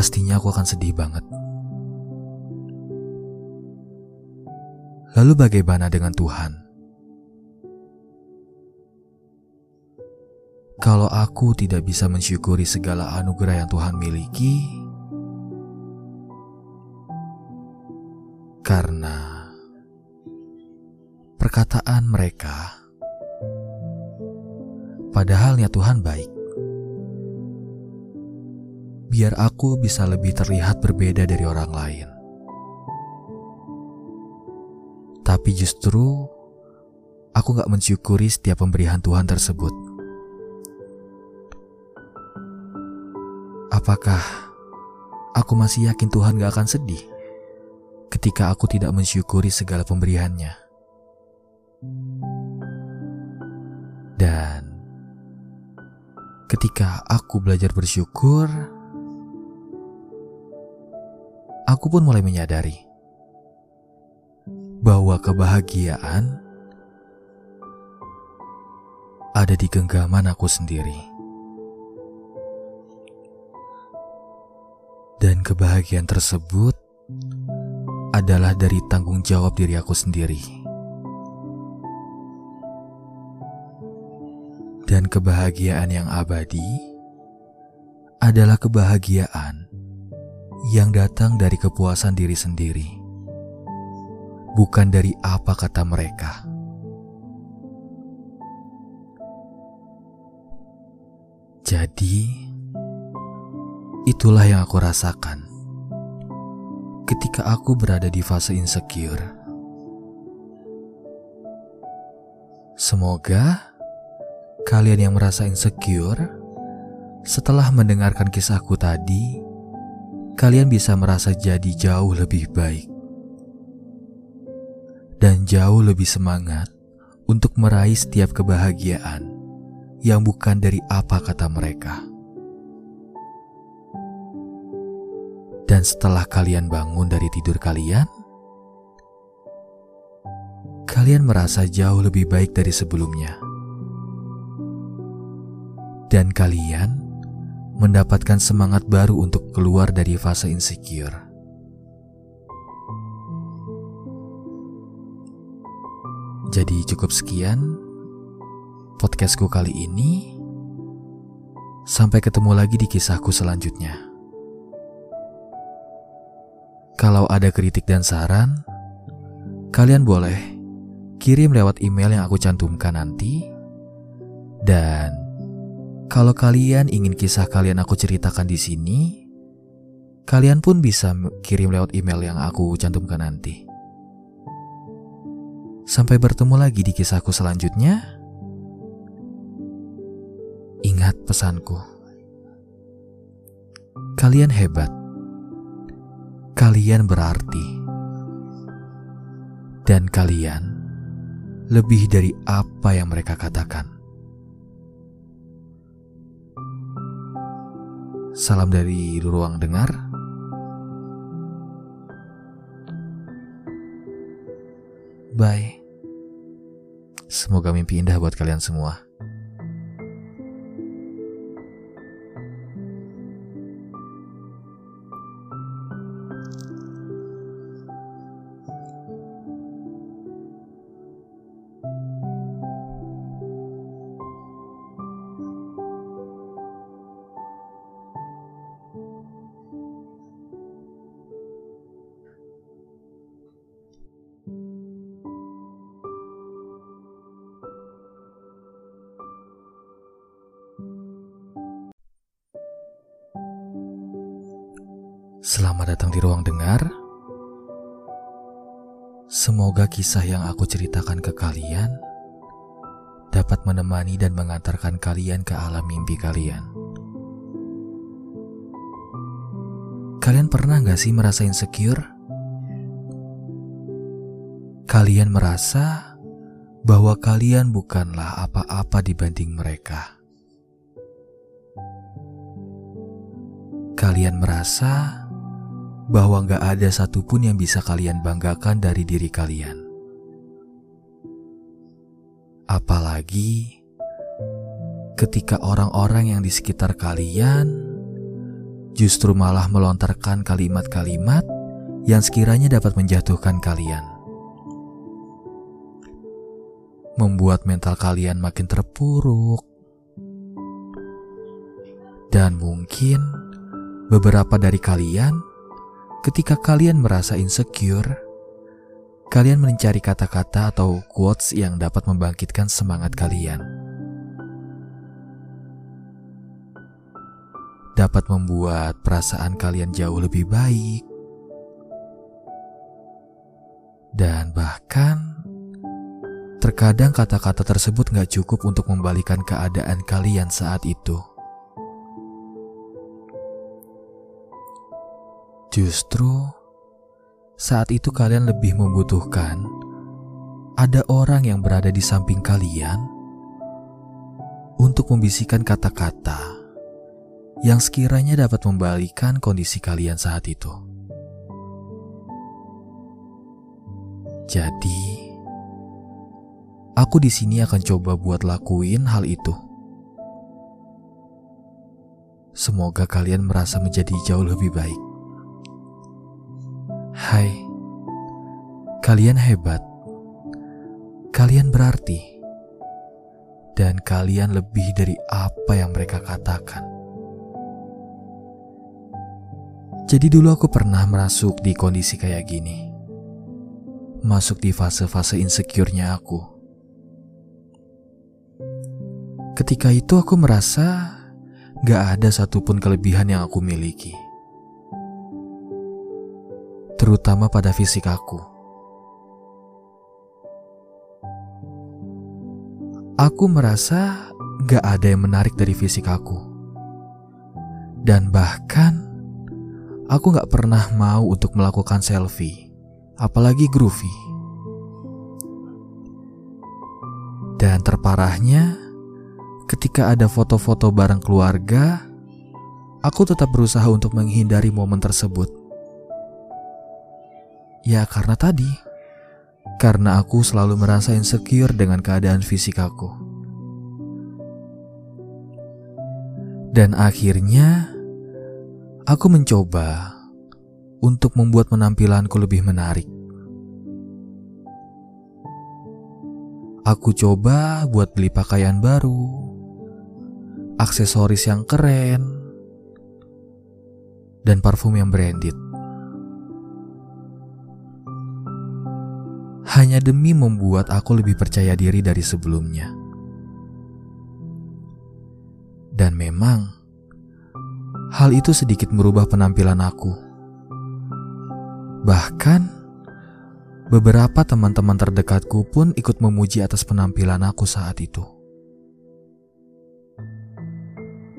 pastinya aku akan sedih banget. Lalu bagaimana dengan Tuhan? Kalau aku tidak bisa mensyukuri segala anugerah yang Tuhan miliki, karena perkataan mereka, padahalnya Tuhan baik biar aku bisa lebih terlihat berbeda dari orang lain. Tapi justru aku gak mensyukuri setiap pemberian Tuhan tersebut. Apakah aku masih yakin Tuhan gak akan sedih ketika aku tidak mensyukuri segala pemberiannya? Dan ketika aku belajar bersyukur, aku pun mulai menyadari bahwa kebahagiaan ada di genggaman aku sendiri. Dan kebahagiaan tersebut adalah dari tanggung jawab diri aku sendiri. Dan kebahagiaan yang abadi adalah kebahagiaan yang datang dari kepuasan diri sendiri, bukan dari apa kata mereka. Jadi, itulah yang aku rasakan ketika aku berada di fase insecure. Semoga kalian yang merasa insecure setelah mendengarkan kisahku tadi kalian bisa merasa jadi jauh lebih baik dan jauh lebih semangat untuk meraih setiap kebahagiaan yang bukan dari apa kata mereka. Dan setelah kalian bangun dari tidur kalian, kalian merasa jauh lebih baik dari sebelumnya. dan kalian mendapatkan semangat baru untuk keluar dari fase insecure. Jadi cukup sekian podcastku kali ini. Sampai ketemu lagi di kisahku selanjutnya. Kalau ada kritik dan saran, kalian boleh kirim lewat email yang aku cantumkan nanti. Dan kalau kalian ingin kisah kalian aku ceritakan di sini, kalian pun bisa kirim lewat email yang aku cantumkan nanti. Sampai bertemu lagi di kisahku selanjutnya. Ingat pesanku. Kalian hebat. Kalian berarti. Dan kalian lebih dari apa yang mereka katakan. Salam dari ruang dengar. Bye. Semoga mimpi indah buat kalian semua. Semoga kisah yang aku ceritakan ke kalian dapat menemani dan mengantarkan kalian ke alam mimpi kalian. Kalian pernah gak sih merasa insecure? Kalian merasa bahwa kalian bukanlah apa-apa dibanding mereka. Kalian merasa bahwa nggak ada satupun yang bisa kalian banggakan dari diri kalian. Apalagi ketika orang-orang yang di sekitar kalian justru malah melontarkan kalimat-kalimat yang sekiranya dapat menjatuhkan kalian. Membuat mental kalian makin terpuruk. Dan mungkin beberapa dari kalian Ketika kalian merasa insecure, kalian mencari kata-kata atau quotes yang dapat membangkitkan semangat kalian. Dapat membuat perasaan kalian jauh lebih baik. Dan bahkan, terkadang kata-kata tersebut gak cukup untuk membalikan keadaan kalian saat itu. Justru saat itu kalian lebih membutuhkan ada orang yang berada di samping kalian untuk membisikkan kata-kata yang sekiranya dapat membalikan kondisi kalian saat itu. Jadi, aku di sini akan coba buat lakuin hal itu. Semoga kalian merasa menjadi jauh lebih baik. Hai, kalian hebat, kalian berarti, dan kalian lebih dari apa yang mereka katakan. Jadi, dulu aku pernah masuk di kondisi kayak gini, masuk di fase-fase insecure-nya aku. Ketika itu, aku merasa gak ada satupun kelebihan yang aku miliki terutama pada fisik aku. Aku merasa gak ada yang menarik dari fisik aku. Dan bahkan, aku gak pernah mau untuk melakukan selfie, apalagi groovy. Dan terparahnya, ketika ada foto-foto bareng keluarga, aku tetap berusaha untuk menghindari momen tersebut. Ya karena tadi, karena aku selalu merasa insecure dengan keadaan fisik aku. Dan akhirnya, aku mencoba untuk membuat penampilanku lebih menarik. Aku coba buat beli pakaian baru, aksesoris yang keren, dan parfum yang branded. Hanya demi membuat aku lebih percaya diri dari sebelumnya. Dan memang, hal itu sedikit merubah penampilan aku. Bahkan, Beberapa teman-teman terdekatku pun ikut memuji atas penampilan aku saat itu.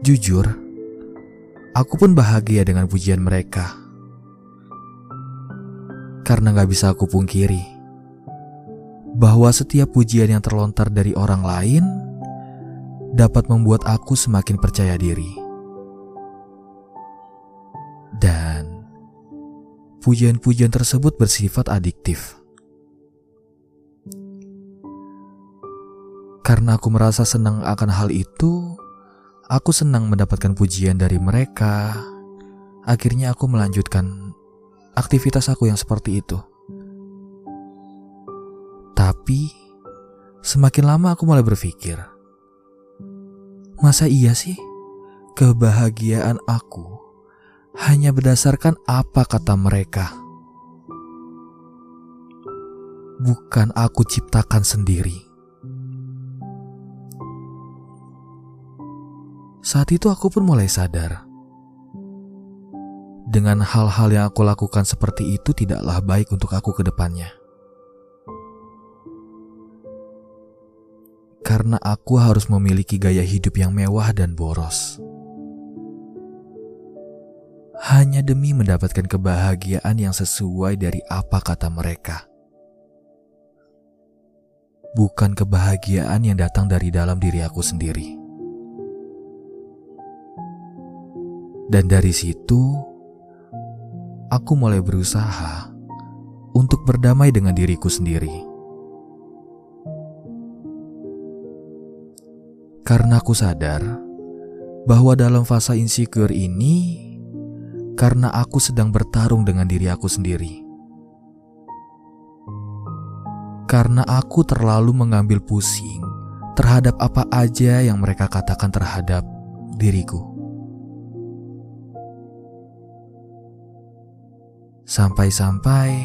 Jujur, aku pun bahagia dengan pujian mereka. Karena gak bisa aku pungkiri bahwa setiap pujian yang terlontar dari orang lain dapat membuat aku semakin percaya diri. Dan pujian-pujian tersebut bersifat adiktif. Karena aku merasa senang akan hal itu, aku senang mendapatkan pujian dari mereka. Akhirnya aku melanjutkan aktivitas aku yang seperti itu. Tapi, semakin lama aku mulai berpikir, masa iya sih kebahagiaan aku hanya berdasarkan apa kata mereka? Bukan aku ciptakan sendiri. Saat itu aku pun mulai sadar. Dengan hal-hal yang aku lakukan seperti itu tidaklah baik untuk aku ke depannya. Karena aku harus memiliki gaya hidup yang mewah dan boros. Hanya demi mendapatkan kebahagiaan yang sesuai dari apa kata mereka. Bukan kebahagiaan yang datang dari dalam diri aku sendiri. Dan dari situ, aku mulai berusaha untuk berdamai dengan diriku sendiri. Karena aku sadar bahwa dalam fase insecure ini, karena aku sedang bertarung dengan diri aku sendiri. Karena aku terlalu mengambil pusing terhadap apa aja yang mereka katakan terhadap diriku. Sampai-sampai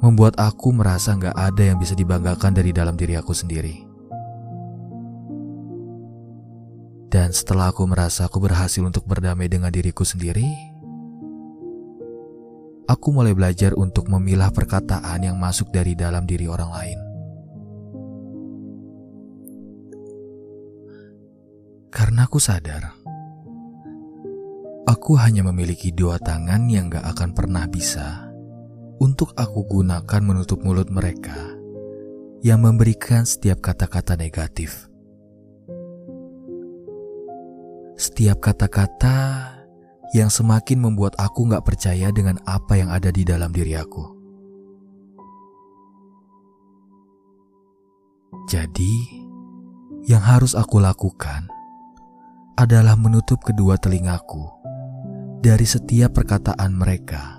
membuat aku merasa nggak ada yang bisa dibanggakan dari dalam diri aku sendiri. Dan setelah aku merasa aku berhasil untuk berdamai dengan diriku sendiri, aku mulai belajar untuk memilah perkataan yang masuk dari dalam diri orang lain. Karena aku sadar Aku hanya memiliki dua tangan yang gak akan pernah bisa untuk aku gunakan menutup mulut mereka yang memberikan setiap kata-kata negatif. Setiap kata-kata yang semakin membuat aku gak percaya dengan apa yang ada di dalam diri aku. Jadi, yang harus aku lakukan adalah menutup kedua telingaku dari setiap perkataan mereka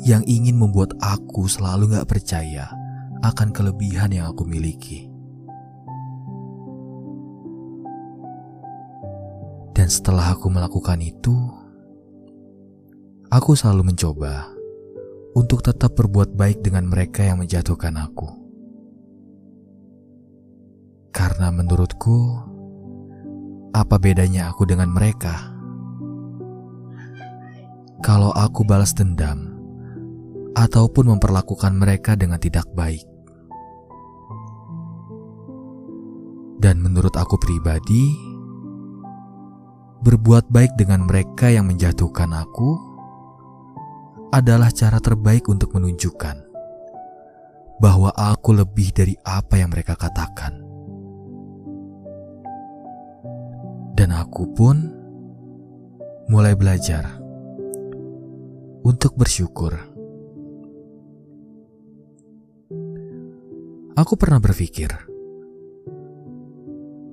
yang ingin membuat aku selalu gak percaya akan kelebihan yang aku miliki. Dan setelah aku melakukan itu, aku selalu mencoba untuk tetap berbuat baik dengan mereka yang menjatuhkan aku. Karena menurutku, apa bedanya aku dengan mereka? kalau aku balas dendam ataupun memperlakukan mereka dengan tidak baik. Dan menurut aku pribadi, berbuat baik dengan mereka yang menjatuhkan aku adalah cara terbaik untuk menunjukkan bahwa aku lebih dari apa yang mereka katakan. Dan aku pun mulai belajar untuk bersyukur. Aku pernah berpikir,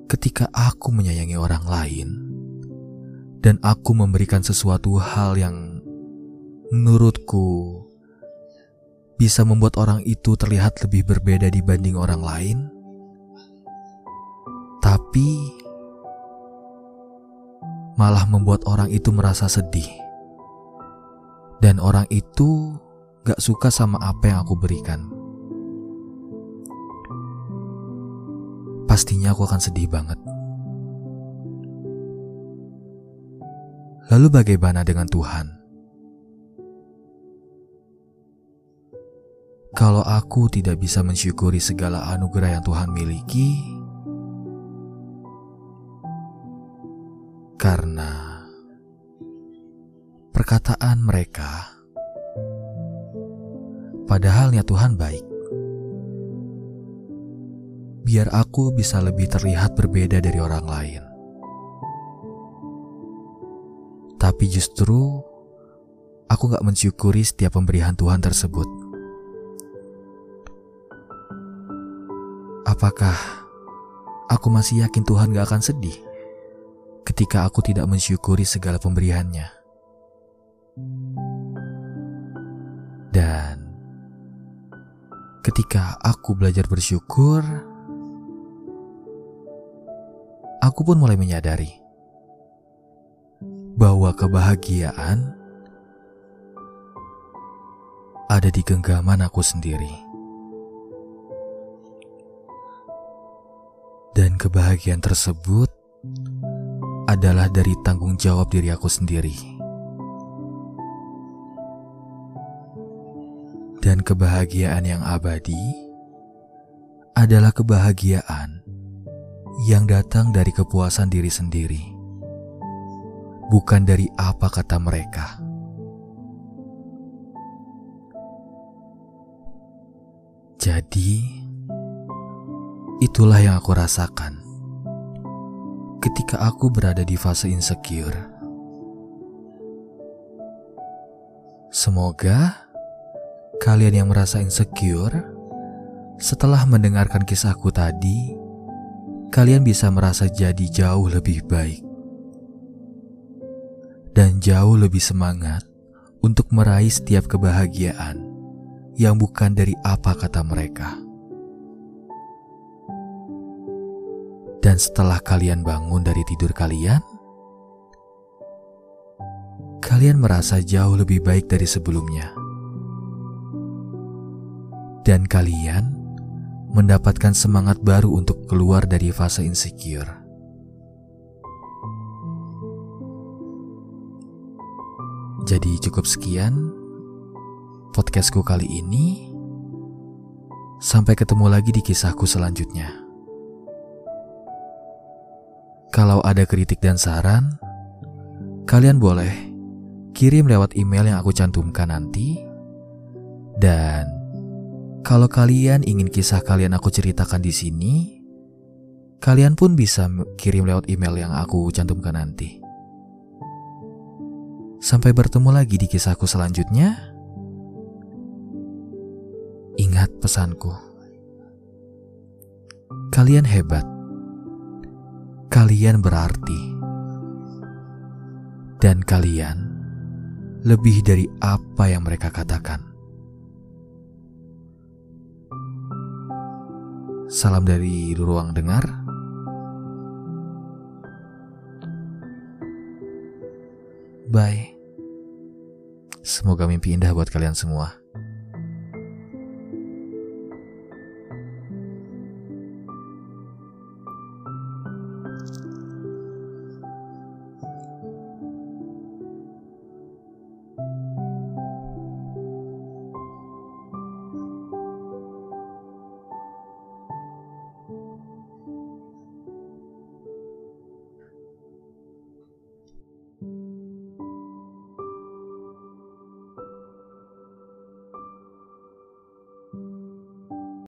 ketika aku menyayangi orang lain dan aku memberikan sesuatu hal yang menurutku bisa membuat orang itu terlihat lebih berbeda dibanding orang lain, tapi malah membuat orang itu merasa sedih, dan orang itu gak suka sama apa yang aku berikan. Pastinya aku akan sedih banget. Lalu bagaimana dengan Tuhan? Kalau aku tidak bisa mensyukuri segala anugerah yang Tuhan miliki, karena perkataan mereka, padahalnya Tuhan baik. Biar aku bisa lebih terlihat berbeda dari orang lain. Tapi justru aku gak mensyukuri setiap pemberian Tuhan tersebut. Apakah aku masih yakin Tuhan gak akan sedih ketika aku tidak mensyukuri segala pemberiannya? Dan ketika aku belajar bersyukur, aku pun mulai menyadari bahwa kebahagiaan ada di genggaman aku sendiri. Dan kebahagiaan tersebut adalah dari tanggung jawab diri aku sendiri. Dan kebahagiaan yang abadi adalah kebahagiaan yang datang dari kepuasan diri sendiri bukan dari apa kata mereka. Jadi, itulah yang aku rasakan ketika aku berada di fase insecure. Semoga kalian yang merasa insecure setelah mendengarkan kisahku tadi, kalian bisa merasa jadi jauh lebih baik dan jauh lebih semangat untuk meraih setiap kebahagiaan yang bukan dari apa kata mereka. Dan setelah kalian bangun dari tidur kalian, kalian merasa jauh lebih baik dari sebelumnya. Dan kalian mendapatkan semangat baru untuk keluar dari fase insecure. Jadi cukup sekian podcastku kali ini. Sampai ketemu lagi di kisahku selanjutnya. Kalau ada kritik dan saran, kalian boleh kirim lewat email yang aku cantumkan nanti. Dan kalau kalian ingin kisah kalian aku ceritakan di sini, kalian pun bisa kirim lewat email yang aku cantumkan nanti. Sampai bertemu lagi di kisahku selanjutnya. Ingat pesanku. Kalian hebat. Kalian berarti. Dan kalian lebih dari apa yang mereka katakan. Salam dari ruang dengar. Bye. Semoga mimpi indah buat kalian semua.